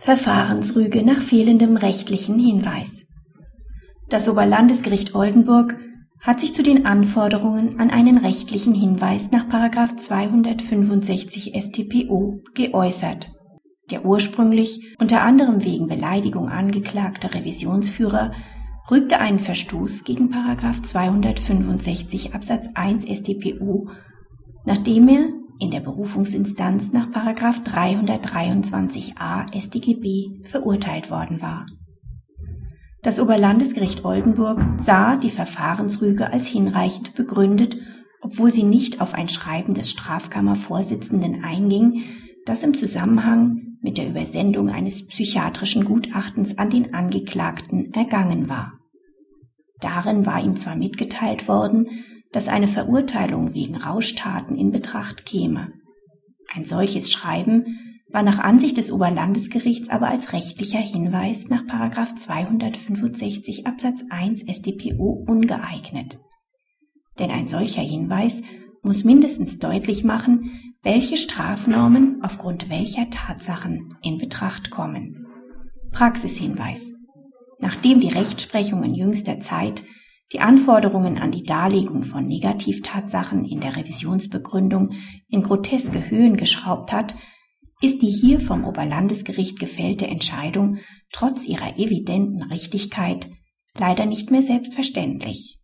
Verfahrensrüge nach fehlendem rechtlichen Hinweis. Das Oberlandesgericht Oldenburg hat sich zu den Anforderungen an einen rechtlichen Hinweis nach 265 StPO geäußert. Der ursprünglich unter anderem wegen Beleidigung angeklagte Revisionsführer rügte einen Verstoß gegen 265 Absatz 1 StPO, nachdem er in der Berufungsinstanz nach 323a StGB verurteilt worden war. Das Oberlandesgericht Oldenburg sah die Verfahrensrüge als hinreichend begründet, obwohl sie nicht auf ein Schreiben des Strafkammervorsitzenden einging, das im Zusammenhang mit der Übersendung eines psychiatrischen Gutachtens an den Angeklagten ergangen war. Darin war ihm zwar mitgeteilt worden, dass eine Verurteilung wegen Rauschtaten in Betracht käme. Ein solches Schreiben war nach Ansicht des Oberlandesgerichts aber als rechtlicher Hinweis nach 265 Absatz 1 StPO ungeeignet. Denn ein solcher Hinweis muss mindestens deutlich machen, welche Strafnormen aufgrund welcher Tatsachen in Betracht kommen. Praxishinweis. Nachdem die Rechtsprechung in jüngster Zeit die Anforderungen an die Darlegung von Negativtatsachen in der Revisionsbegründung in groteske Höhen geschraubt hat, ist die hier vom Oberlandesgericht gefällte Entscheidung trotz ihrer evidenten Richtigkeit leider nicht mehr selbstverständlich.